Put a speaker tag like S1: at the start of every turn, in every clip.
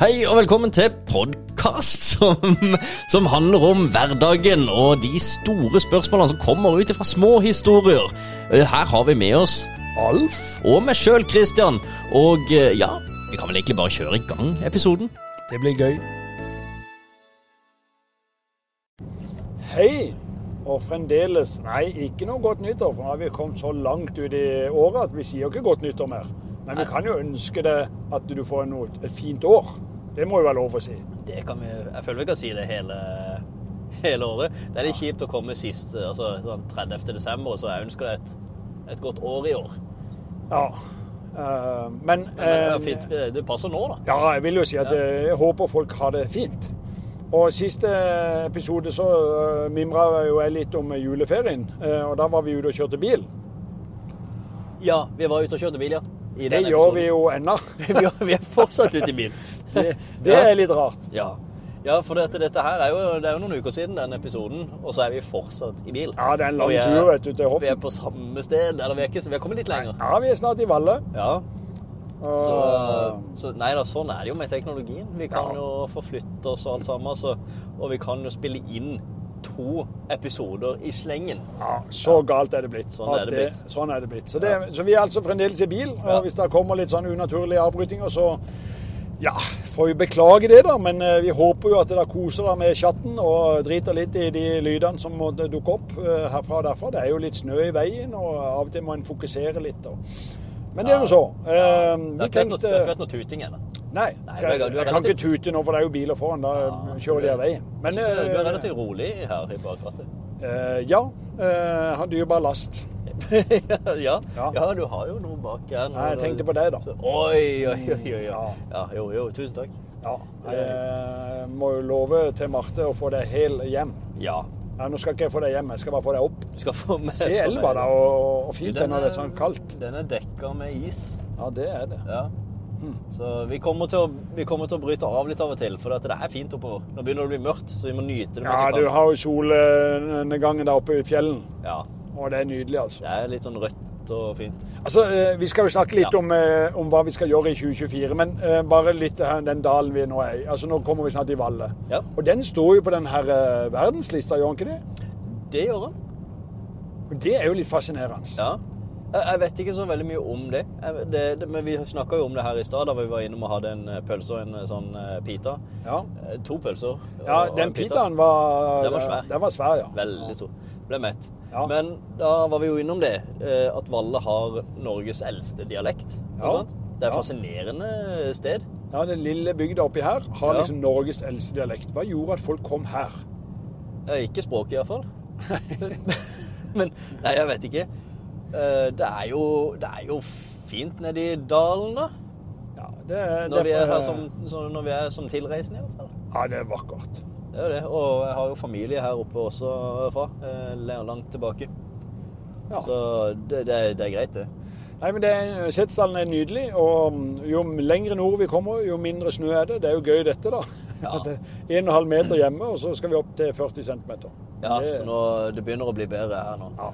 S1: Hei og velkommen til podkast som, som handler om hverdagen og de store spørsmålene som kommer ut fra små historier. Eh, Her har vi med oss Alf og meg sjøl, Christian. Og eh, ja, vi kan vel egentlig bare kjøre i gang episoden.
S2: Det blir gøy. Hei, og fremdeles Nei, ikke noe godt nyttår, for nå har vi kommet så langt ut i året at vi sier ikke godt nyttår mer. Men vi kan jo ønske deg at du får noe, et fint år. Det må jo være lov å si.
S1: Det kan vi, Jeg føler vi kan si det hele, hele året. Det er litt kjipt å komme sist, altså sånn 30. desember, så jeg ønsker deg et, et godt år i år.
S2: Ja. Uh, men
S1: Men det,
S2: eh,
S1: fint, det passer nå, da.
S2: Ja, jeg vil jo si at ja. jeg håper folk har det fint. Og siste episode så mimra jo jeg litt om juleferien, eh, og da var vi ute og kjørte bil.
S1: Ja, vi var ute og kjørte bil, ja. I
S2: Det gjør vi jo ennå.
S1: vi, er, fortsatt ute i bil.
S2: Det, det er litt rart.
S1: Ja, ja for dette, dette her er jo, det er jo noen uker siden den episoden, og så er vi fortsatt i bil.
S2: Ja, det er en lang
S1: er-
S2: tur vet du, til
S1: Vi er på samme sted, eller vi er, ikke, vi er kommet litt lenger.
S2: Ja, vi er snart i Valle.
S1: Ja, så, så nei da, sånn er det jo med teknologien. Vi kan
S2: Ja.
S1: jo forflytte oss og alt sammen, så, og vi kan jo spille inn to episoder i slengen.
S2: ja, så galt er det blitt.
S1: Sånn er
S2: At
S1: det blitt.
S2: sånn er det blitt. Så, det, så vi er altså fremdeles i bil, og
S1: Ja.
S2: hvis det kommer litt sånn unaturlige avbrytinger, så ja, får vi beklage det, da. Men eh, vi håper jo at dere koser dere med chatten og driter litt i de lydene som måtte dukke opp eh, herfra og derfra. Det er jo litt snø i veien, og av og til må en fokusere litt. Og. Men det er nå så. Ja.
S1: Det
S2: vi tenkte
S1: Du har ikke vært noe tuting ennå.
S2: Nei,
S1: Nei,
S2: skal,
S1: er
S2: jeg kan ikke tute nå, for det er jo biler foran. Da kjører de av veien. Men
S1: Du er
S2: eh,
S1: relativt rolig her i bakrattet.
S2: eh, ja, Uh, har dyrebar last.
S1: ja,
S2: Ja.
S1: ja, du har jo noe bak her.
S2: Nei, jeg tenkte på deg, da.
S1: Så- Oi, oi, oi, oi.
S2: Ja.
S1: Ja, jo, jo, tusen takk.
S2: Ja, jeg må jo love til Marte å få deg hel hjem.
S1: Ja,
S2: Ja, nå skal ikke jeg få deg hjem, jeg skal bare få deg opp.
S1: du skal få med
S2: Se elva, da, og, og fint det når det er sånn kaldt.
S1: Den er dekka med is.
S2: Ja, det er det.
S1: Ja. Så vi kommer, å, vi kommer til å bryte av litt av og til, for det er fint oppover. Nå begynner det å bli mørkt, så vi må nyte det.
S2: Ja, du har jo solnedgangen der oppe i fjellen,
S1: Ja,
S2: og det er nydelig, altså.
S1: det er litt sånn rødt og fint.
S2: Altså, eh, Vi skal jo snakke litt
S1: Ja.
S2: om, eh, om hva vi skal gjøre i 2024, men eh, bare litt den dalen vi nå er i. Altså, Nå kommer vi snart i Valle.
S1: Ja,
S2: Og den står jo på den her verdenslista, gjør den ikke det?
S1: det gjør han.
S2: Det er jo litt fascinerende.
S1: Ja. Jeg vet ikke så veldig mye om det. Det, det men vi snakka jo om det her i stad, da vi var innom og hadde en pølse og en sånn pita.
S2: Ja,
S1: To pølser. og-
S2: ja den
S1: en pita.
S2: pitaen var
S1: Den var svær.
S2: Den var svær, ja.
S1: Veldig stor. Ble mett.
S2: Ja.
S1: Men da var vi jo innom det, eh, at Valle har Norges eldste dialekt.
S2: Ja.
S1: Det er et
S2: Ja.
S1: fascinerende sted.
S2: Ja, Den lille bygda oppi her har
S1: Ja.
S2: liksom Norges eldste dialekt. Hva gjorde at folk kom her?
S1: Ikke språket, iallfall. Men Nei, jeg vet ikke. Eh, Det er jo, det er jo fint nedi dalen, da.
S2: Ja, det,
S1: Når vi er her som, når vi er som tilreisende, iallfall.
S2: Ja, det er vakkert.
S1: Det er det. Og jeg har jo familie her oppe også fra. eh, Langt tilbake.
S2: Ja.
S1: Så det, det, det er greit, det.
S2: Nei, men det Setesdalen er nydelig, og jo lengre nord vi kommer, jo mindre snø er det. Det er jo gøy dette, da.
S1: Ja.
S2: At det er 1,5 meter hjemme, og så skal vi opp til 40 cm.
S1: Ja, så nå, det begynner å bli bedre her nå.
S2: Ja.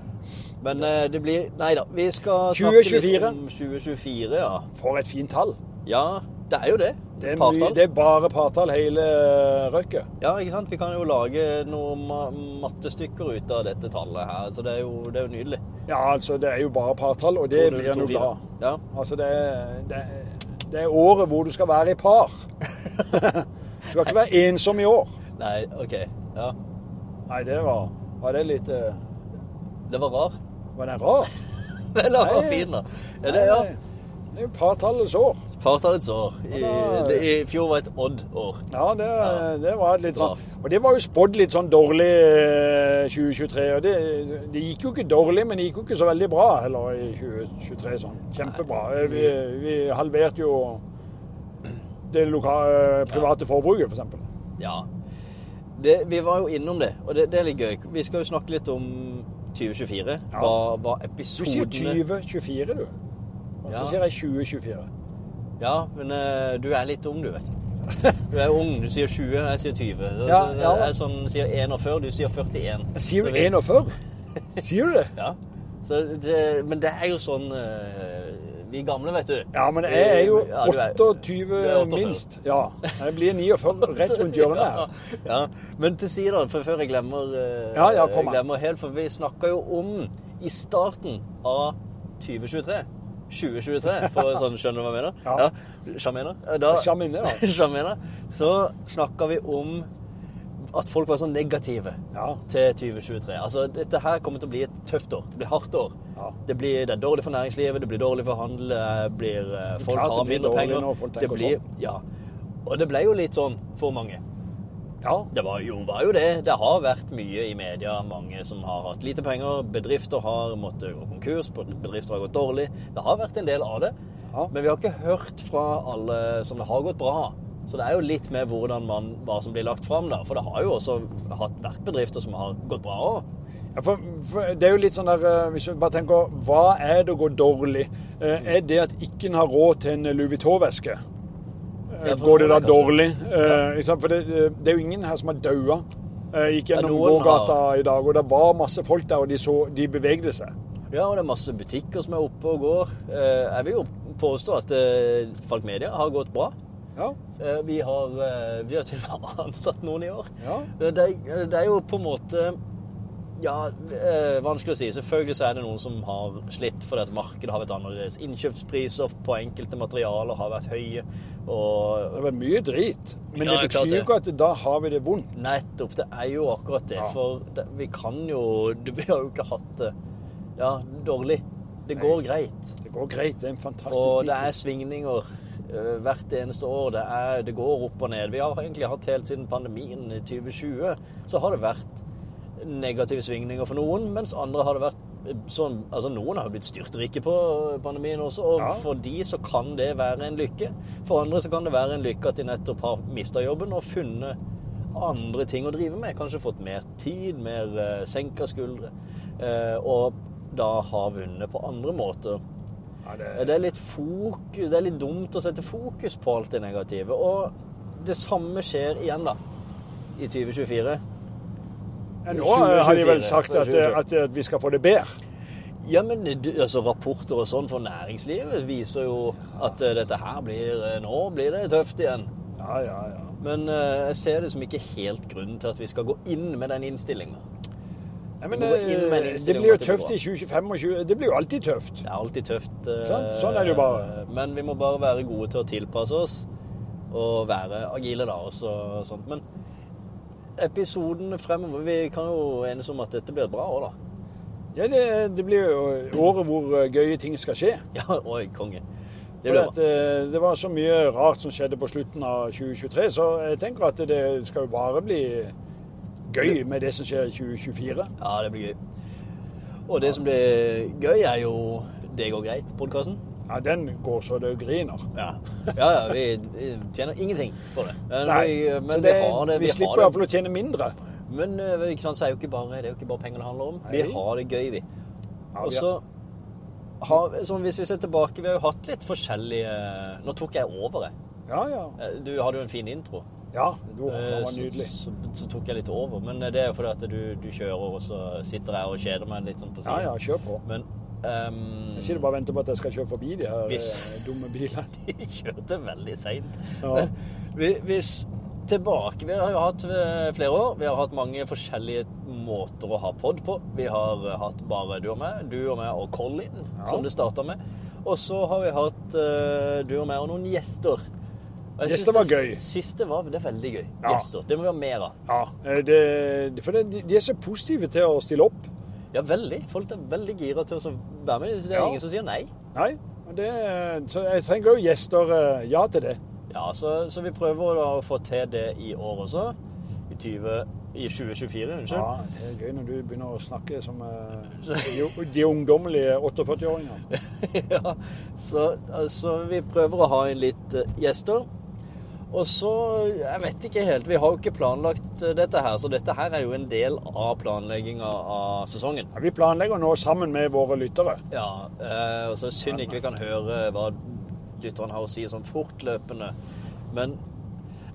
S1: Men eh, det blir Nei da, vi skal
S2: 2024.
S1: snakke litt om 2024, ja.
S2: For et fint tall.
S1: Ja, det er jo det.
S2: Det er, mye, det er bare partall hele røkket.
S1: Ja, ikke sant? Vi kan jo lage noen ma mattestykker ut av dette tallet her, så det er jo, det er jo nydelig.
S2: Ja, altså, det er jo bare partall, og det
S1: 2-0,
S2: blir en jo glad.
S1: Ja.
S2: Altså, det det, er, det er året hvor du skal være i par. Du skal ikke være ensom i år.
S1: Nei, OK. Ja.
S2: Nei, det var, var det litt uh...
S1: Det var rar.
S2: Var den rar?
S1: Eller var fin, da. Ja, det, ja.
S2: Det er jo partallets år.
S1: Partallets år. I,
S2: Ja, da-
S1: det, I fjor var et Odd-år.
S2: Ja, det,
S1: Ja.
S2: det var et litt sånn Og det var jo spådd litt sånn dårlig eh, 2023. Og det, det gikk jo ikke dårlig, men det gikk jo ikke så veldig bra heller i 2023. sånn. Kjempebra. Eh, Vi, vi halverte jo det lokale, private forbruket, f.eks.
S1: Ja. Det, vi var jo innom det, og det, det er litt gøy. Vi skal jo snakke litt om 2024.
S2: Ja.
S1: Hva, hva
S2: Du sier 2024, du. Og
S1: Ja.
S2: så sier jeg 2024.
S1: Ja, men uh, du er litt ung, du, vet du. Du er ung, du sier 20, jeg sier 20. Du,
S2: Ja, ja.
S1: er sånn, sier 41, du sier 41.
S2: Sier
S1: Så
S2: du 41? Sier du det?
S1: Ja. Så det, men det er jo sånn eh, vi gamle, vet du.
S2: Ja, men jeg er jo
S1: Ja, er-
S2: 28
S1: er
S2: minst. Ja. Jeg blir 49 rett rundt hjørnet her.
S1: Ja, ja. Men til side, for før jeg glemmer, eh,
S2: Ja, ja, kom
S1: jeg glemmer helt, for vi snakka jo om i starten av 2023 2023, for sånn skjønner du hva jeg mener?
S2: Ja.
S1: Sjamener. Ja.
S2: Sjamine, da.
S1: Sjamener. Så snakka vi om at folk var sånn negative
S2: Ja.
S1: til 2023. Altså, dette her kommer til å bli et tøft år. Det blir hardt år.
S2: Ja.
S1: Det, blir, det er dårlig for næringslivet, det blir dårlig for handel, det blir, eh, folk har mindre penger.
S2: folk
S1: det blir,
S2: sånn.
S1: ja. Og det ble jo litt sånn for mange.
S2: Ja.
S1: Det var jo, var jo det. Det har vært mye i media. Mange som har hatt lite penger. Bedrifter har måttet gå konkurs. Bedrifter har gått dårlig. Det har vært en del av det.
S2: Ja.
S1: Men vi har ikke hørt fra alle som det har gått bra. Så det er jo litt med hvordan man, hva som blir lagt fram, da. For det har jo også hatt, vært bedrifter som har gått bra òg.
S2: Ja, for, for det er jo litt sånn der, eh, Hvis du bare tenker Hva er det å gå dårlig? Eh, Er det at ikke en har råd til en Louis Vuitton-veske? Eh, Går det da dårlig? Eh. For det, det er jo ingen her som har daua. Eh, Gikk gjennom
S1: ja,
S2: gågata i dag, og det var masse folk der, og de, så, de bevegde seg.
S1: Ja, og det er masse butikker som er oppe og går. Eh, Jeg vil jo påstå at eh, Falk Media har gått bra.
S2: Ja.
S1: Eh, Vi har, eh, vi har til og med ansatt noen i år.
S2: Ja.
S1: Det, det, det er jo på en måte ja, eh, vanskelig å si. Selvfølgelig så er det noen som har slitt fordi markedet har vært annerledes. Innkjøpspriser på enkelte materialer har vært høye.
S2: Det
S1: Og
S2: har vært mye drit. Men
S1: Ja,
S2: det betyr jo ikke at da har vi det vondt.
S1: nettopp, det er jo akkurat det.
S2: Ja.
S1: For det, vi kan jo du- Vi har jo ikke hatt det ja, dårlig. Det går greit.
S2: Det går greit. Det er en fantastisk
S1: Og det er svingninger eh, hvert eneste år. Det, er, det går opp og ned. Vi har egentlig hatt helt siden pandemien i 2020, så har det vært negative svingninger for noen, mens andre har det vært eh, sånn Altså noen har jo blitt styrtrike på pandemien også, og
S2: Ja.
S1: for de så kan det være en lykke. For andre så kan det være en lykke at de nettopp har mista jobben og funnet andre ting å drive med. Kanskje fått mer tid, mer uh, senka skuldre. Uh, og da har vunnet på andre måter.
S2: Ja,
S1: Det er litt fok... det er litt dumt å sette fokus på alt det negative. Og det samme skjer igjen, da. I 2024.
S2: Nå har de vel sagt at, at, at vi skal få det bedre.
S1: Ja, men altså, rapporter og sånn for næringslivet viser jo at eh, dette her blir eh, Nå blir det tøft igjen.
S2: Ja, ja, ja.
S1: Men uh, jeg ser det som ikke helt grunnen til at vi skal gå inn med den innstillinga.
S2: Ja, men, eh, det blir jo tøft i 2025. og 20 Det blir jo alltid tøft.
S1: Det er alltid tøft.
S2: Sånn, Sånn er det jo bare.
S1: Men vi må bare være gode til å tilpasse oss og være agile, da. Og så, sånt. Men episoden fremover Vi kan jo enes om at dette blir et bra år, da.
S2: Ja, det, det blir jo året hvor eh, gøye ting skal skje.
S1: Ja, oi, konge. Det
S2: For
S1: blir
S2: at, eh, det var så mye rart som skjedde på slutten av 2023, så jeg tenker at det skal jo bare bli gøy med det som skjer i 2024.
S1: Ja, det blir gøy. Og det som blir gøy, er jo Det går greit-podkasten.
S2: Ja, den går så det griner.
S1: Ja. ja, ja, vi tjener ingenting på det. Men,
S2: Nei,
S1: vi, men
S2: det,
S1: vi har det.
S2: vi
S1: Vi
S2: slipper iallfall å tjene mindre.
S1: Men eh, ikke sant, så er jo ikke bare, det er jo ikke bare penger det handler om. Vi har det gøy, vi.
S2: Ja,
S1: Og så har, sånn, Hvis vi ser tilbake, vi har jo hatt litt forskjellige Nå tok jeg over, jeg.
S2: Ja, ja.
S1: Eh, Du hadde jo en fin intro.
S2: Ja, det var
S1: Eh,
S2: nydelig.
S1: Så, så, så tok jeg litt over. Men det er jo fordi at du, du kjører, og så sitter jeg og kjeder meg litt sånn på
S2: Ja, ja, kjør på.
S1: Men ehm,
S2: Jeg sitter bare og venter på at jeg skal kjøre forbi de her
S1: Hvis-
S2: eh, dumme bilene.
S1: De kjørte veldig seint.
S2: Ja.
S1: Vi- hvis tilbake Vi har jo hatt eh, flere år. Vi har hatt mange forskjellige måter å ha pod på. Vi har eh, hatt bare du og meg, du og meg og Colin,
S2: Ja.
S1: som det starta med. Og så har vi hatt uh, du og meg og noen gjester. Og
S2: Gjester var gøy.
S1: Siste var det er veldig gøy.
S2: Ja.
S1: Gjester. Det må vi ha mer av.
S2: Ja, det, for det, de er så positive til å stille opp.
S1: Ja, veldig. Folk er veldig gira til å være med. Det er
S2: Ja.
S1: ingen som sier nei.
S2: Nei, det, så jeg trenger jo gjester. eh, Ja til det.
S1: Ja, så, så vi prøver å få til det i år også. I, 20, i 2024, unnskyld.
S2: Ja, det er gøy når du begynner å snakke som eh, de, de ungdommelige 48-åringene.
S1: ja, så altså, vi prøver å ha inn litt eh, gjester. Og så, jeg vet ikke helt, vi har jo ikke planlagt eh, dette her, så dette her er jo en del av planlegginga av sesongen.
S2: Ja, vi planlegger nå sammen med våre lyttere.
S1: Ja, eh, og så synd ikke vi kan høre hva lytterne har å si sånn fortløpende. Men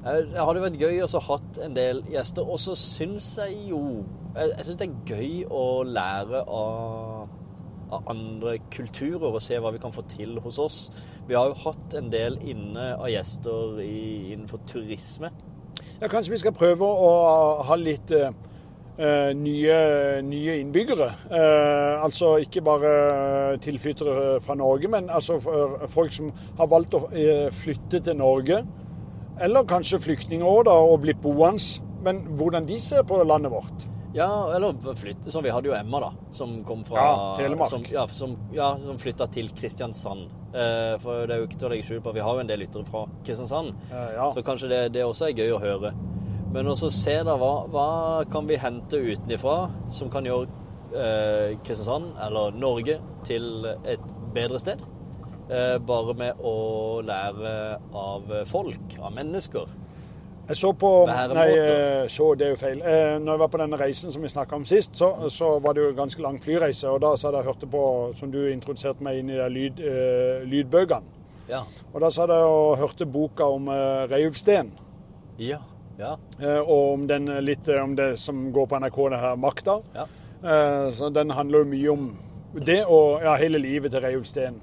S1: eh, det hadde vært gøy å hatt en del gjester, og så syns jeg jo Jeg, jeg syns det er gøy å lære av, av andre kulturer og se hva vi kan få til hos oss. Vi har jo hatt en del inne av gjester i, innenfor turisme.
S2: Ja, Kanskje vi skal prøve å ha litt uh, nye, nye, innbyggere. Uh, altså ikke bare tilflyttere fra Norge, men altså folk som har valgt å flytte til Norge. Eller kanskje flyktninger òg, og blitt boende. Men hvordan de ser på landet vårt.
S1: Ja, eller flytte. Som vi hadde jo Emma, da. Som kom fra
S2: Ja, Telemark.
S1: Som, ja, som, ja, som flytta til Kristiansand. Eh, for det er jo ikke til å legge skjul på Vi har jo en del lyttere fra Kristiansand.
S2: Eh, ja.
S1: Så kanskje det, det, også er gøy å høre. Men også se da hva, hva kan vi hente utenifra som kan gjøre eh, Kristiansand, eller Norge, til et bedre sted. Eh, bare med å lære av folk, av mennesker.
S2: Jeg så på Nei, eh, så, det er jo feil. Eh, når jeg var på denne reisen som vi snakka om sist, så, så, var det jo en ganske lang flyreise. Og da så hadde jeg hørt på, som du introduserte meg inn i de lyd, uh, lydbøkene.
S1: Ja.
S2: Og da så hadde jeg og hørte boka om uh, Reiulfsten.
S1: Ja. Ja.
S2: Uh, og om den litt om det som går på NRK, det her Makta.
S1: Ja.
S2: så den handler jo mye om det og ja, hele livet til. Eh, eh,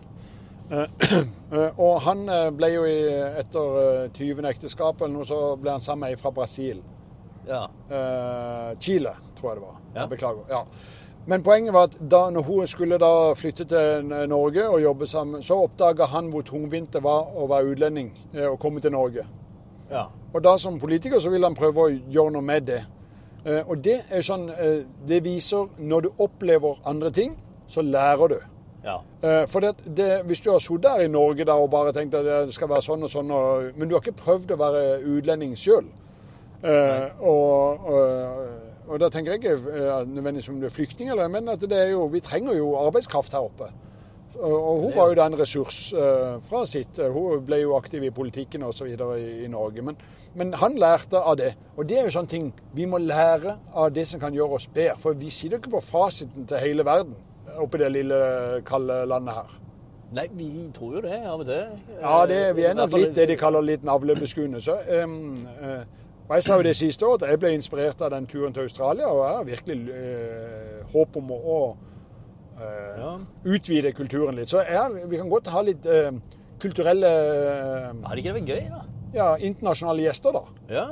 S2: og han eh, ble jo i, etter 20. ekteskap eller noe, så ble han sammen med ei fra Brasil.
S1: Ja.
S2: Chile, tror jeg det var.
S1: Ja.
S2: Beklager. Ja. Men poenget var at da når hun skulle da flytte til Norge og jobbe sammen, så oppdaga han hvor tungvint det var å være utlending og komme til Norge.
S1: Ja.
S2: Og da som politiker så vil han prøve å gjøre noe med det. Og det er sånn Det viser når du opplever andre ting, så lærer du.
S1: Ja.
S2: Eh, for det, det, Hvis du har sittet her i Norge da, og bare tenkt at det skal være sånn og sånn, og, men du har ikke prøvd å være utlending sjøl uh, og, og, og, da tenker jeg ikke nødvendigvis om du er flyktning, eller, men at det er jo, vi trenger jo arbeidskraft her oppe. Og hun var jo da en ressurs fra sitt. Hun ble jo aktiv i politikken osv. I, i Norge. Men, men, han lærte av det. Og det er jo sånne ting vi må lære av det som kan gjøre oss bedre. For vi sitter ikke på fasiten til hele verden oppi det lille, kalde landet her.
S1: Nei, vi tror jo det av og til.
S2: Ja, det, vi er nok litt det de kaller litt navlebeskuende. Så, um, uh, og jeg sa jo det siste året at jeg ble inspirert av den turen til Australia, og jeg har virkelig uh, håp om å, å uh, ja. utvide kulturen litt. Så jeg, vi kan godt ha litt kulturelle
S1: Hadde ikke det vært gøy, da?
S2: Ja, internasjonale gjester, da.
S1: Ja.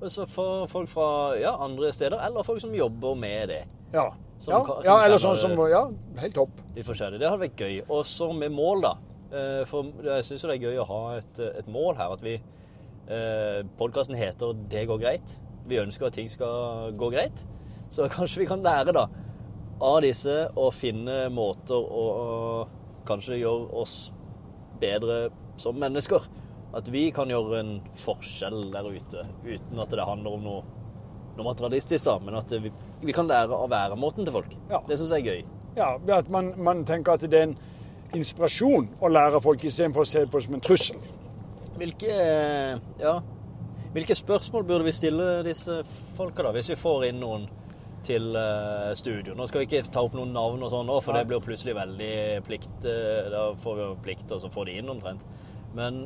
S1: Og så for folk fra ja, andre steder, eller folk som jobber med det.
S2: Ja. Som, ja, som ja, eller sånn som Ja, helt topp.
S1: Litt forskjellig. Det hadde vært gøy. Og så med mål, da. Eh, for jeg syns det er gøy å ha et, et mål her. At vi eh, Podkasten heter 'Det går greit'. Vi ønsker at ting skal gå greit. Så kanskje vi kan lære, da, av disse å finne måter å, å kanskje gjøre oss bedre som mennesker. At vi kan gjøre en forskjell der ute uten at det handler om noe noe materialistisk, da, men at vi, vi, kan lære av væremåten til folk.
S2: Ja.
S1: Det syns jeg er gøy.
S2: Ja, at man, man, tenker at det er en inspirasjon å lære folk, istedenfor å se på det som en trussel.
S1: Hvilke, ja, hvilke spørsmål burde vi stille disse folka, da, hvis vi får inn noen til uh, studio? Nå skal vi ikke ta opp noen navn og sånn nå, for Nei. det blir plutselig veldig plikt. Uh, da får vi jo plikt, og så får de inn omtrent. Men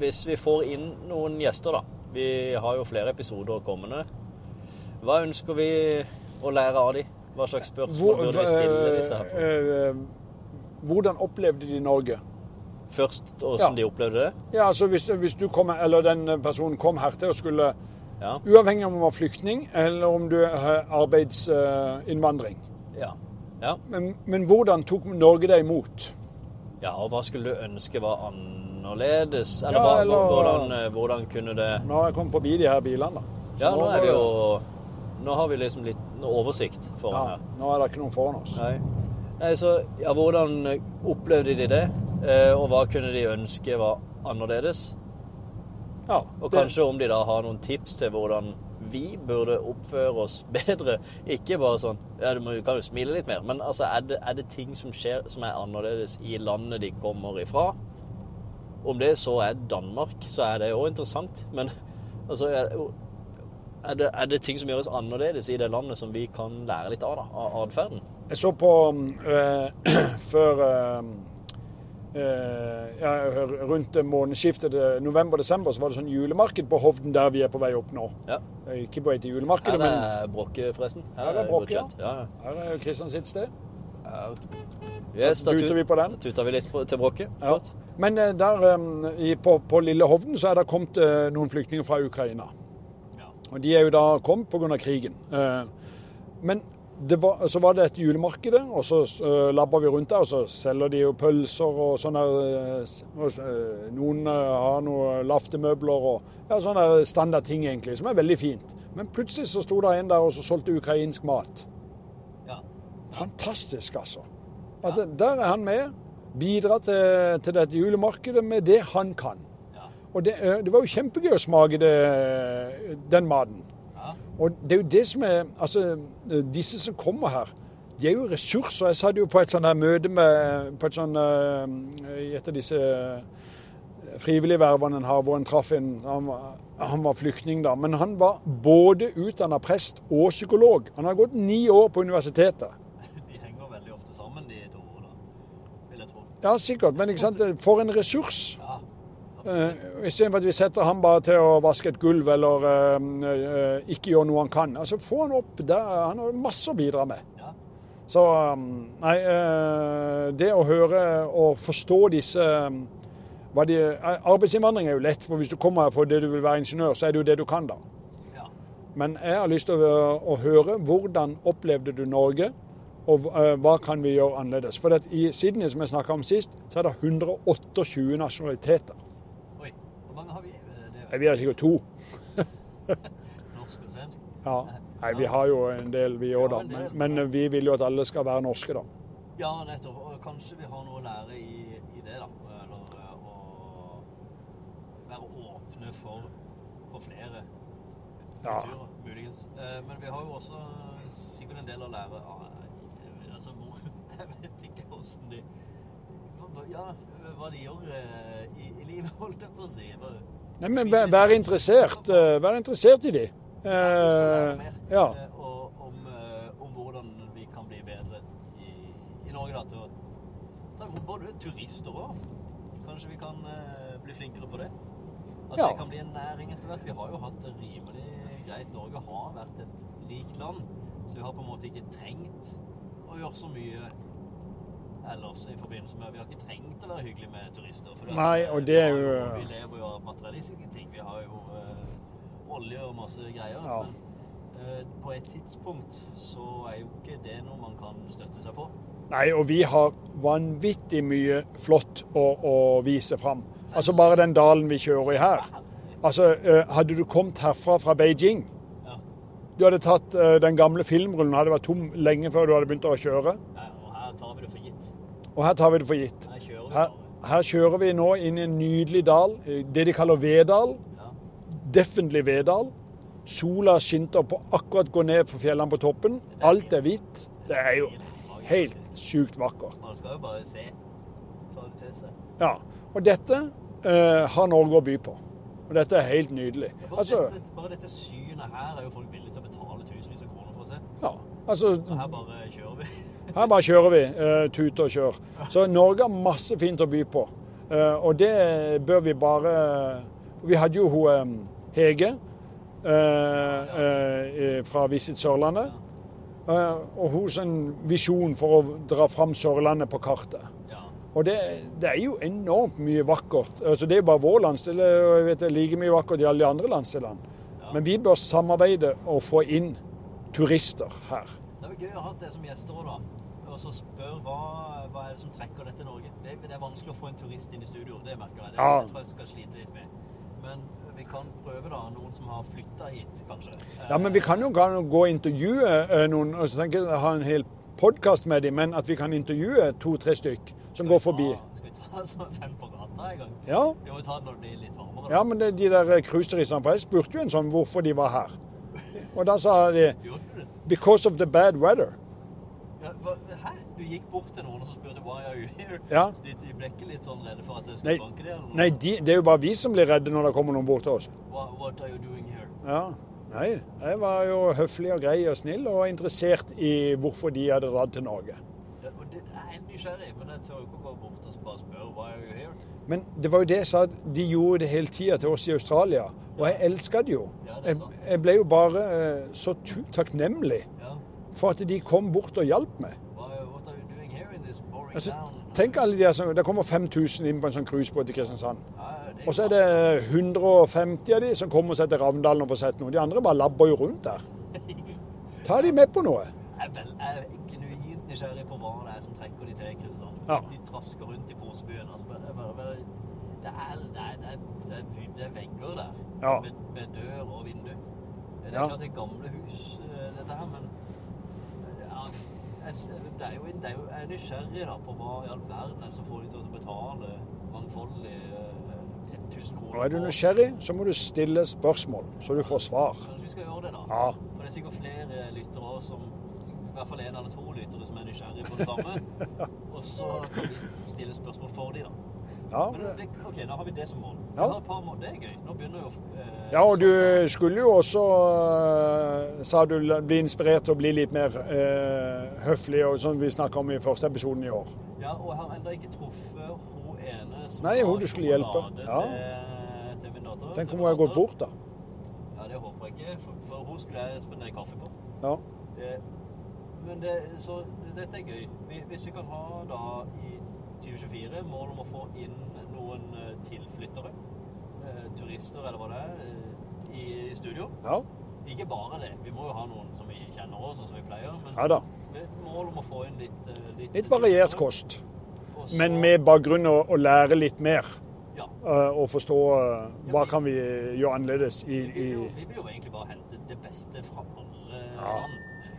S1: hvis vi får inn noen gjester, da. Vi har jo flere episoder kommende. Hva ønsker vi å lære av dem? Hva slags spørsmål burde vi stille disse her for?
S2: Eh, eh, hvordan opplevde de Norge?
S1: Først hvordan ja. de opplevde det?
S2: Ja, altså hvis, hvis, du kom, eller den personen kom hertil og skulle
S1: ja.
S2: Uavhengig om du var flyktning eller om du har arbeidsinnvandring.
S1: Ja. ja.
S2: Men, men, hvordan tok Norge deg imot?
S1: Ja, og hva skulle du ønske var annerledes? Eller, ja, eller hvordan, eh, hvordan, kunne det
S2: Nå har jeg kommet forbi de her bilene, da.
S1: Så ja, nå er vi jo nå har vi liksom litt oversikt foran ja, her.
S2: Nå er det ikke noen foran oss.
S1: Nei. Nei, så ja, Hvordan opplevde de det, eh, og hva kunne de ønske var annerledes?
S2: Ja,
S1: og kanskje om de da har noen tips til hvordan vi burde oppføre oss bedre. Ikke bare sånn ja, Du kan jo smile litt mer, men altså, er det, er det ting som skjer som er annerledes i landet de kommer ifra? Om det så er Danmark, så er det òg interessant. Men altså, er det, er det, ting som gjøres annerledes i det landet som vi kan lære litt av, da, av atferden?
S2: Jeg så på øh, før øh, ja, Rundt månedsskiftet november-desember så var det sånn julemarked på Hovden der vi er på vei opp nå.
S1: Ja.
S2: Ikke på vei til julemarkedet,
S1: men Her er Brokke, forresten.
S2: Her, her er Brokke, ja. ja. Her er Kristian sitt sted.
S1: Yes, da
S2: tuter vi på den.
S1: tuter vi litt på, til Brokke.
S2: Ja. Men eh, der i, på, på Lille Hovden så er det kommet noen flyktninger fra Ukraina. Og de er jo da kommet pga. krigen. Eh, Men det var, så var det et julemarked, og så uh, labba vi rundt der, og så selger de jo pølser og sånne eh, Noen har noen laftemøbler og ja, sånne standard ting, egentlig, som er veldig fint. Men plutselig så sto det en der og så solgte ukrainsk mat.
S1: Ja.
S2: Fantastisk, altså. At ja. Der er han med. Bidrar til, til dette julemarkedet med det han kan. Og det, eh, det var jo kjempegøy å smake det, den maten.
S1: Ja.
S2: Og det er jo det som er Altså, disse som kommer her, de er jo ressurser. Jeg satt jo på et sånt her møte med på et sånt, eh, i et av disse frivilligvervene en har, hvor en traff en han, var- han var flyktning, da. Men han var både utdanna prest og psykolog. Han har gått ni år på universitetet. Ja, sikkert. Men ikke sant? for en ressurs. Uh, Istedenfor at vi setter ham bare til å vaske et gulv eller eh, eh, ikke gjøre noe han kan. Altså, Få han opp der. Han har masse å bidra med.
S1: Ja.
S2: Så um, nei, eh, det å høre og forstå disse um, de, eh, Arbeidsinnvandring er jo lett, for hvis du kommer her for det du vil være ingeniør, så er det jo det du kan, da.
S1: ja.
S2: Men jeg har lyst til å, å høre hvordan opplevde du Norge, og eh, hva kan vi gjøre annerledes. For at i Sydney, som jeg snakka om sist, så er det 128 nasjonaliteter.
S1: Har vi? Eh,
S2: Nei, Vi har sikkert to.
S1: norsk og svensk.
S2: Ja. Nei, vi har jo en del, vi òg, da. Men, men vi vil jo at alle skal være norske, da.
S1: Ja, nettopp. Og kanskje vi har noe å lære i, i det, da. Eller eh, å være åpne for, for flere
S2: Ja.
S1: muligens. Eh, Men vi har jo også sikkert en del å lære av altså, hvor, Jeg vet ikke åssen de Ja, hva de gjør eh, i, i livet, holdt jeg på å si.
S2: Nei, men vær, vær interessert. eh, Vær interessert i de. Ja.
S1: eh, og, om, om hvordan vi kan bli bedre i, i Norge da, til å ta imot både turister òg. Kanskje vi kan bli flinkere på det. At
S2: Ja.
S1: det kan bli en næring etter hvert. Vi har jo hatt det rimelig greit. Norge har vært et rikt land, så vi har på en måte ikke trengt å gjøre så mye ellers i forbindelse med Vi har ikke trengt å være hyggelig med turister. For
S2: Nei, og det er jo-
S1: Vi lever jo av materialistiske ting. Vi har jo uh, olje og masse greier.
S2: Ja.
S1: Men uh, på et tidspunkt så er jo ikke det noe man kan støtte seg på.
S2: Nei, og vi har vanvittig mye flott å, å vise fram. Altså bare den dalen vi kjører i her. Altså, uh, hadde du kommet herfra fra Beijing
S1: Ja.
S2: Du hadde tatt eh, den gamle filmrullen, hadde vært tom lenge før du hadde begynt å kjøre.
S1: Nei, og her tar vi det for gitt.
S2: Og her tar vi det for gitt.
S1: Her
S2: Her, kjører vi nå inn i en nydelig dal, eh, det de kaller Vedal.
S1: Ja.
S2: Definitely Vedal. Sola skinter på akkurat gå ned på fjellene på toppen. Alt er hvitt. Det er jo helt sjukt vakkert.
S1: Man skal jo bare se. Ta det til seg.
S2: Ja. Og dette eh, har Norge å by på. Og dette er helt nydelig.
S1: Bare,
S2: Altså,
S1: dette, bare dette synet her er jo folk villige til å betale tusenvis av kroner for å se.
S2: ja, altså
S1: Og her bare kjører vi.
S2: Her bare kjører vi. Uh, tut og kjør. Så Norge har masse fint å by på. Eh, og det bør vi bare Vi hadde jo hun eh, Hege eh, eh, fra Visit Sørlandet. Eh, og hennes visjon for å dra fram Sørlandet på kartet. Og det, det er jo enormt mye vakkert. Altså, det er jo bare vår landsdel, og jeg vet det er like mye vakkert i alle de andre landsdelene. Men vi bør samarbeide og få inn turister her.
S1: Det er gøy å ha hatt det som gjester òg, da. Og så spør hva, hva er det som trekker dette Norge. Det, det er vanskelig å få en turist inn i studio, det merker jeg. Det,
S2: Ja.
S1: det tror jeg skal slite litt med. Men vi kan prøve, da. Noen som har flytta hit, kanskje.
S2: Ja, men vi kan jo gå og intervjue eh, noen, og så tenker jeg ha en hel podkast med dem, men at vi kan intervjue to-tre stykk som går forbi.
S1: Skal vi ta sånn fem på gata en gang?
S2: Ja,
S1: Vi må ta det når det blir litt varmere.
S2: ja men det, de der cruiseturistene For jeg spurte jo en sånn hvorfor de var her. Og da sa de? 'because of the bad weather'.
S1: Ja, hva? Du gikk bort til noen og så spurte 'why are you here'?
S2: Ja.
S1: De, de ble ikke litt sånn redde for at jeg skulle
S2: Nei,
S1: banke det?
S2: Nei de, det er jo bare vi som blir redde når det kommer noen bort til oss.
S1: What, what are you doing here?
S2: Ja, Nei, jeg var jo høflig og grei og snill og interessert i hvorfor de hadde dratt til Norge.
S1: Ja, og det jeg er helt nysgjerrig, men jeg tør ikke å gå bort og bare spørre 'why are you here'?
S2: Men det var jo det jeg sa, at de gjorde det hele tida til oss i Australia. Og jeg elska det jo.
S1: Ja, det
S2: Jeg, jeg ble jo bare eh, så takknemlig for at de kom bort og hjalp meg.
S1: why, what are you doing
S2: Altså, tenk alle de der som, Det kommer 5000 inn på en sånn cruisebåt i Kristiansand. Og så er det 150 av de som kommer seg til Ravndalen og får sett noe. De andre bare labber jo rundt der. Ta de med på noe.
S1: Jeg er, genuint nysgjerrig på hva det er som trekker de til Kristiansand.
S2: Ja.
S1: De trasker rundt i posebyen. Altså, bare, bare, bare, det, er, det, er, det, er, det, er, er vegger der
S2: Ja.
S1: med, med dør og vindu. Det er
S2: Ja.
S1: klart det er gamle hus, eh, dette her, men det er jo, det er jo, jeg er nysgjerrig da, på hva i all verden er det som får de til å betale mangfoldig eh, 1000 kroner.
S2: Og er du nysgjerrig, så må du stille spørsmål, så du får svar.
S1: Kanskje vi skal gjøre det, da?
S2: Ja.
S1: For det er sikkert flere lyttere også som I hvert fall en eller to lyttere som er nysgjerrige på det samme. Og så kan vi stille spørsmål for dem, da.
S2: Ja,
S1: Men det, ok, da har vi det som mål.
S2: Ja.
S1: Det er gøy. Nå begynner jo eh,
S2: ja og du skulle jo også, eh, sa du, bli inspirert til å bli litt mer eh, høflig, og som vi snakka om i første episoden i år.
S1: Ja, og jeg har ennå ikke truffet hun ene som
S2: Nei, hun du skulle hjelpe. Ja.
S1: Til, til min datter.
S2: Tenk om hun har gått bort, da.
S1: Ja, det håper jeg ikke, for, for hun skulle jeg spandere kaffe på.
S2: Ja.
S1: Eh, Men det, så dette er gøy. Hvis vi kan ha da i 2024 mål om å få inn noen eh, tilflyttere, eh, turister eller hva det er, eh, i studio.
S2: ja.
S1: Ikke bare det. Vi må jo ha noen som vi kjenner også, som vi pleier. Men
S2: Ja da.
S1: med mål om å få inn litt Litt,
S2: Litt variert kost.
S1: Og så-
S2: Men med bakgrunn å, å lære litt mer.
S1: Ja.
S2: Og forstå hva kan vi gjøre annerledes i,
S1: Vi vil, jo, vi vil jo egentlig bare hente det beste fra alle
S2: Ja.
S1: land.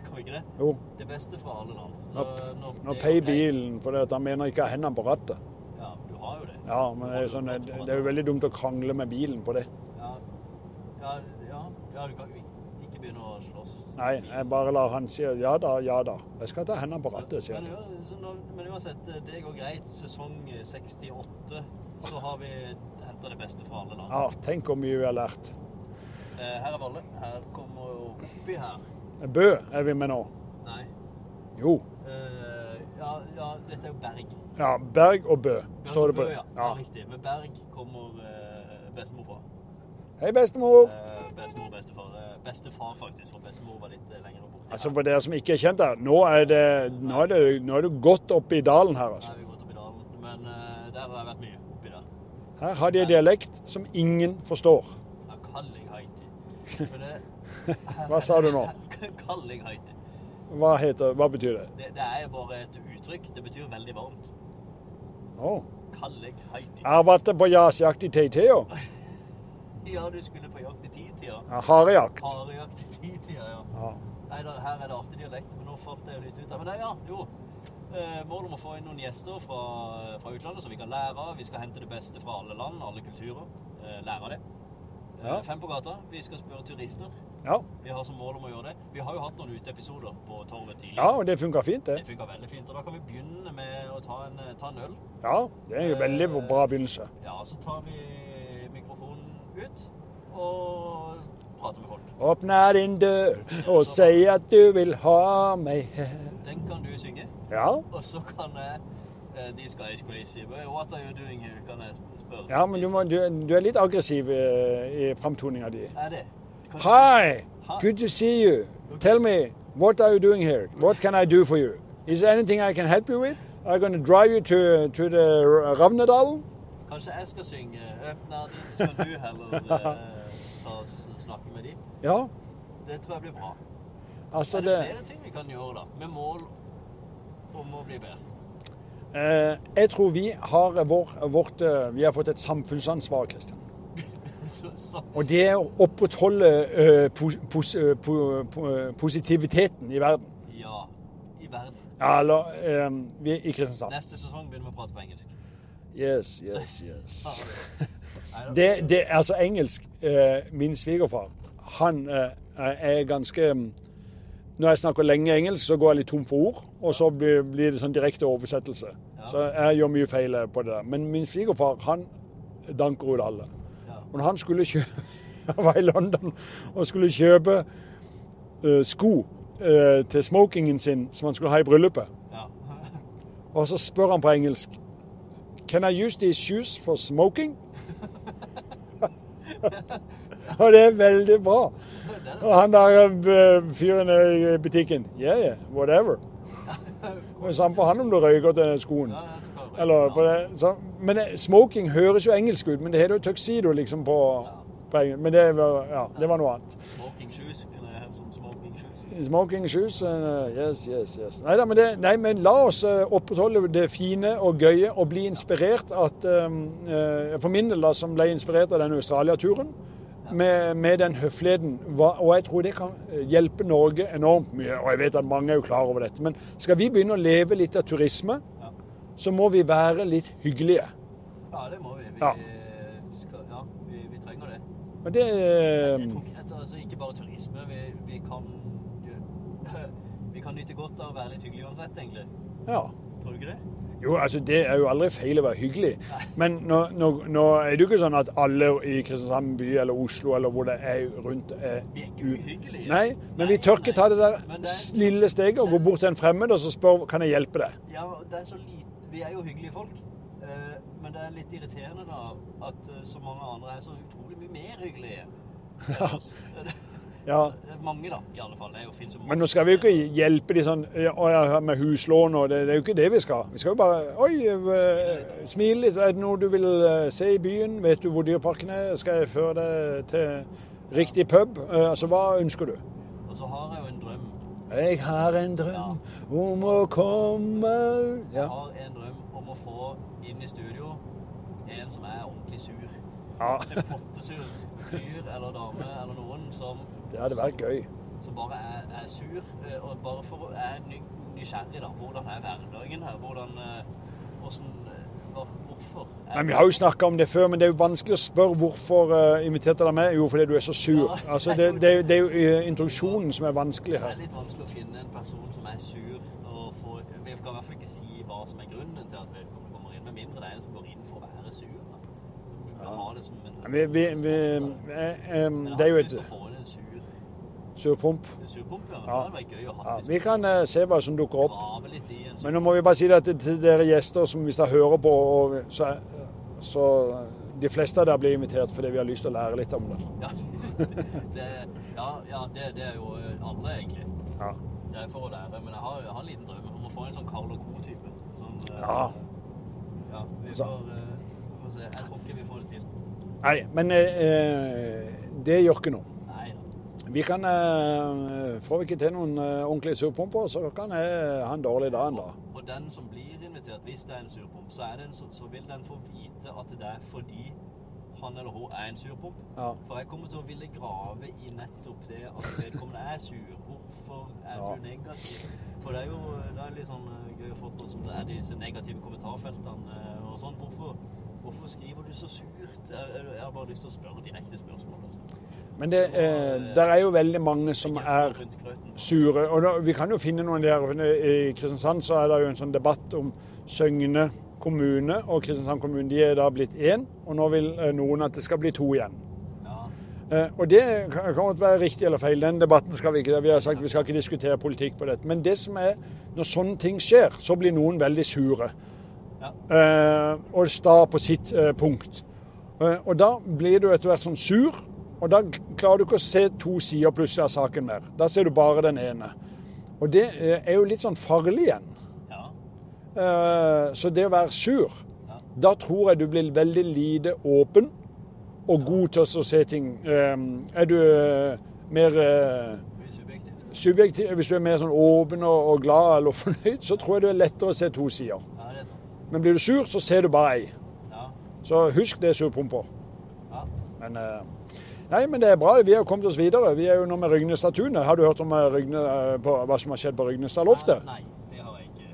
S1: Kan vi ikke det?
S2: Jo,
S1: Det beste fra alle land. Så
S2: nå,
S1: når
S2: nå peier bilen, for han mener ikke hendene på rattet.
S1: Ja, jo det.
S2: Ja, men det er, sånn, det det er jo veldig dumt å krangle med bilen på det.
S1: Ja, ja, ja, ja du kan ikke begynne å slåss.
S2: Nei, jeg bare lar han si ja da, ja da. Jeg skal ta hendene på rattet, sier
S1: Men,
S2: jeg.
S1: ja, men uansett, det går greit. Sesong 68 så har vi henta det beste fra alle land.
S2: Ja, tenk hvor mye vi har lært.
S1: Eh, Her er Valle. Her kommer oppi her.
S2: Bø er vi med nå.
S1: Nei.
S2: Jo.
S1: Ja, ja, dette er jo Berg.
S2: Ja, Berg og Bø står det på.
S1: Bø, ja. ja. Riktig. Men Berg kommer eh, bestemor fra.
S2: Hei, bestemor.
S1: Eh, bestemor bestefar. Eh, bestefar, faktisk, for bestemor var litt eh, lenger borte.
S2: Altså For dere som ikke er kjent her, nå er det, nå er det, nå er det godt oppe i dalen her, altså.
S1: Her er godt gått opp i dalen. Men eh, der har jeg vært mye oppi der.
S2: Her har de en dialekt som ingen forstår.
S1: Ja, Kalling Haiti. Det,
S2: Hva sa du nå?
S1: Kalling Haiti.
S2: Hva, heter, hva betyr det?
S1: Det, det er bare et uttrykk. Det betyr veldig varmt.
S2: Oh.
S1: Kalling Haiti.
S2: Jeg har vært på jazzjakt i Teiteo.
S1: Ja, du skulle på jakt i titida.
S2: Ja, Harejakt.
S1: Harejakt i titida, ja.
S2: Ja.
S1: Nei da, her er det artig dialekt, men nå falt jeg litt ut. Men nei, ja, jo. Eh, Målet om å få inn noen gjester fra, fra utlandet som vi kan lære av. Vi skal hente det beste fra alle land, alle kulturer. Eh, lære av det. Eh,
S2: Ja.
S1: Fem på gata. Vi skal spørre turister.
S2: Ja.
S1: Vi har som mål om å gjøre det. Vi har jo hatt noen uteepisoder på Torvet tidligere.
S2: ja, og det funka fint, det.
S1: Det funka veldig fint. Og da kan vi begynne med å ta en, ta en øl.
S2: Ja, det er en veldig bra begynnelse.
S1: Ja, så tar vi mikrofonen ut og prater med folk.
S2: Åpne din dør og si at du vil ha meg her.
S1: Den kan du synge.
S2: Ja,
S1: Og så kan jeg eh, De skal ikke crazy. but What are you doing here? Kan jeg spørre.
S2: ja men du, må, du, du er litt aggressiv i, i framtoninga di.
S1: Er det?
S2: Hi, good to see you. Tell me, what are you doing here? What can I do for you? Is there anything I can help you with? I'm going to drive you to, to the Ravnedalen.
S1: Kanskje jeg skal synge 'Åpner din', skal du heller eh, ta snakke med de?
S2: Ja,
S1: Det tror jeg blir bra.
S2: altså
S1: er det
S2: det
S1: flere ting vi kan gjøre da, med mål om å bli bedre?
S2: Eh, Jeg tror vi har vår, vårt eh, Vi har fått et samfunnsansvar, Kristian. Og det er å opprettholde uh, pos, pos, uh, po, po, positiviteten i verden.
S1: ja, i verden.
S2: Ja, eller eh, vi i Kristiansand.
S1: Neste sesong begynner vi å prate på engelsk.
S2: Yes, yes, yes. Det, det altså engelsk uh, Min svigerfar, han er ganske mm, Når jeg snakker lenge engelsk, så går jeg litt tom for ord, og så blir, blir det sånn direkte oversettelse. Så jeg gjør mye feil på det der. Men min svigerfar, han danker ut alle. Og når han skulle kjøpe Jeg var i London og skulle kjøpe uh, sko uh, til smokingen sin som han skulle ha i bryllupet. Og så spør han på engelsk Can I use these shoes for smoking? og det er veldig bra. Og han der eh, fyren i butikken Yeah, yeah, whatever. Det er Samme for han om du røyker til skoen. Eller, det, så, men eh, smoking høres jo engelsk ut, men det heter jo tuxedo liksom på, på engelsk. Men det var, ja, det var noe annet.
S1: Smoking shoes kunne jeg heve som smoking shoes.
S2: Smoking shoes. uh, yes, yes, yes. Neida, men, det, nei, men la oss uh, opprettholde det fine og gøye og bli inspirert at For min del, da, som ble inspirert av den Australia-turen, med, med den høfligheten. Og jeg tror det kan hjelpe Norge enormt mye. Og jeg vet at mange er jo klar over dette. Men skal vi begynne å leve litt av turisme,
S1: Ja.
S2: så må vi være litt hyggelige.
S1: Ja, det må vi. Vi,
S2: Ja.
S1: skal, ja, vi, vi trenger det.
S2: Men det
S1: Jeg
S2: uh,
S1: tror ikke, altså, ikke bare turisme. Vi, vi kan vi kan nyte godt av å være litt hyggelig uansett, egentlig.
S2: Ja.
S1: Tror du ikke det?
S2: Jo, altså det er jo aldri feil å være hyggelig. Men nå, nå, nå er det jo ikke sånn at alle i Kristiansand by eller Oslo eller hvor det er rundt er
S1: Vi er ikke uhyggelige.
S2: Nei, men vi tør ikke ta det der
S1: det
S2: lille steget og gå bort til en fremmed og så spørre kan jeg hjelpe deg.
S1: Ja, det er så lite Vi er jo hyggelige folk. Eh, men det er litt irriterende da at eh, så mange andre er så utrolig mye mer hyggelige. oss.
S2: Ja.
S1: Mange, da, i alle fall. Jo
S2: Men nå skal vi jo ikke hjelpe de sånn ja, med huslån og det, det er jo ikke det vi skal. Vi skal jo bare Oi, eh, smil litt. Er det noe du vil eh, se i byen? Vet du hvor Dyreparken er? Skal jeg føre deg til riktig pub? Eh, Altså, hva ønsker du?
S1: Og så har jeg jo en drøm.
S2: Jeg har en drøm om å komme ja.
S1: Jeg har en drøm om å få inn i studio en som er ordentlig sur.
S2: ja.
S1: En pottesur fyr eller dame eller noen som,
S2: Det hadde vært gøy.
S1: som bare er, er sur. eh, Og bare for å er ny, nysgjerrig, da. Hvordan er hverdagen her? Hvordan eh, Hvordan eh, Hvorfor?
S2: Men Vi har jo snakka om det før, men det er jo vanskelig å spørre hvorfor uh, inviterte deg med. Jo, fordi du er så sur.
S1: Ja.
S2: Altså, det, det, det er jo eh, introduksjonen som er vanskelig her.
S1: Det er litt vanskelig å finne en person som er sur. og få, Vi kan i hvert fall ikke si hva som er grunnen til at vedkommende kommer inn, med mindre det er en som går inn for å være sur. Ha det en
S2: Vi, vi, vi, eh,
S1: Men
S2: det er jo et surpomp.
S1: Ja.
S2: Ja.
S1: Det hadde vært gøy å ha
S2: Ja, vi kan uh, se hva som dukker opp.
S1: grave litt i en
S2: Men nå må vi bare si det til, til dere gjester som hvis dere hører på, og, så, så de fleste av dere blir invitert fordi vi har lyst til å lære litt om det.
S1: Ja, det, ja, ja det, det er jo eh, alle, egentlig.
S2: Ja.
S1: Det er for å lære. Men jeg har, jeg har en liten drøm om å få en sånn Carl og Co.-type. Sånn, eh,
S2: Ja.
S1: ja vi, får, uh, vi får se. Jeg tror ikke vi får det til.
S2: Nei, men eh, det gjør ikke noe. Vi kan eh, Får vi ikke til noen eh, ordentlige surpumper, så kan jeg ha en dårlig dag en dag.
S1: Og den som blir invitert, hvis det er en surpomp, så, er en, så, så vil den få vite at det er fordi han eller hun er en surpomp.
S2: Ja.
S1: For jeg kommer til å ville grave i nettopp det at vedkommende er sur. Hvorfor er
S2: Ja.
S1: du negativ? For det er jo det er litt sånn eh, gøy å få på som det er disse negative kommentarfeltene og sånn. Hvorfor, hvorfor skriver du så surt? Jeg, jeg har bare lyst til å spørre direkte spørsmål. Altså.
S2: Men det, eh, der er jo veldig mange som er sure. Og da, vi kan jo finne noen der. I Kristiansand så er det jo en sånn debatt om Søgne kommune og Kristiansand kommune. De er da blitt én, og nå vil eh, noen at det skal bli to igjen.
S1: Ja.
S2: Eh, og det kan godt være riktig eller feil. Den debatten skal vi ikke Vi har sagt vi skal ikke diskutere politikk på dette. Men det som er når sånne ting skjer, så blir noen veldig sure.
S1: Ja.
S2: Eh, og sta på sitt eh, punkt. Og da blir du etter hvert sånn sur, og da klarer du ikke å se to sider plutselig av saken mer. Da ser du bare den ene. Og det eh, er jo litt sånn farlig igjen.
S1: ja.
S2: Eh, så det å være sur,
S1: Ja.
S2: da tror jeg du blir veldig lite åpen og god til å se ting. Eh, er du mer subjektiv, hvis du er mer sånn åpen og, glad eller fornøyd, så tror jeg det er lettere å se to sider.
S1: Ja, det er sant.
S2: Men blir du sur, så ser du bare ei.
S1: Ja.
S2: Så husk det surpumper.
S1: ja.
S2: Men, nei, men det er bra. Vi har kommet oss videre. Vi er jo nå med Rygnestadtunet. Har du hørt om eh, Rygne, eh, på, hva som har skjedd på Rygnestadloftet?
S1: Nei, det har jeg ikke.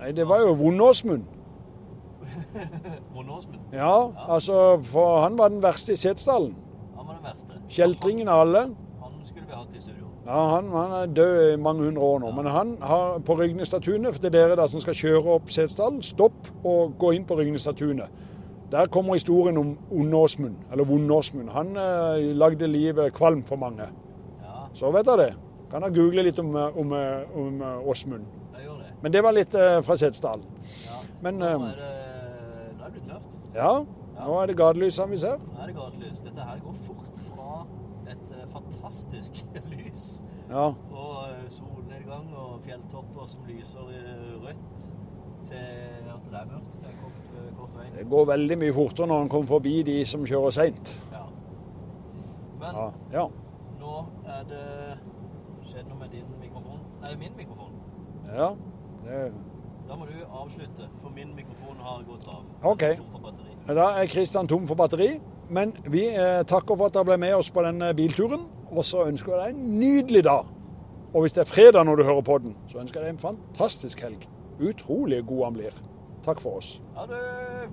S2: Nei, det var jo Vondåsmund.
S1: Vondåsmund.
S2: Ja, altså, for han var den verste i Setesdalen.
S1: Han var den verste.
S2: Kjeltringen av alle.
S1: Han, skulle vi hatt i studio.
S2: Ja, han, han er død i mange hundre år nå. Men han har på Rygnestadtunet, for det er dere da som skal kjøre opp Setesdalen, stopp og gå inn på Rygnestadtunet. Der kommer historien om Ondåsmund, eller Vondåsmund. Han eh, lagde livet kvalm for mange.
S1: Ja,
S2: Så vet dere det. Kan dere google litt om, eh, om, eh, om eh, Åsmund. Men det var litt eh, fra Setesdal.
S1: Ja.
S2: Men,
S1: nå er det, nå er det blitt mørkt.
S2: Ja, nå er det gatelysene vi ser.
S1: Nå er det gatelys. Dette her går fort fra et fantastisk lys
S2: Ja,
S1: og solnedgang og fjelltopper som lyser rødt, til at det er mørkt. Det er.
S2: Det går veldig mye fortere når en kommer forbi de som kjører seint.
S1: Ja. Men
S2: Ja, ja.
S1: nå er det skjedd noe med din mikrofon. Nei, min mikrofon.
S2: ja. Det,
S1: Da må du avslutte, for min mikrofon har gått av.
S2: Ok.
S1: Er
S2: da er Kristian tom for batteri. Men vi eh, takker for at dere ble med oss på denne bilturen. Og så ønsker jeg deg en nydelig dag. Og hvis det er fredag når du hører på den, så ønsker jeg deg en fantastisk helg. Utrolig god han blir. Takk for oss.
S1: Ha det!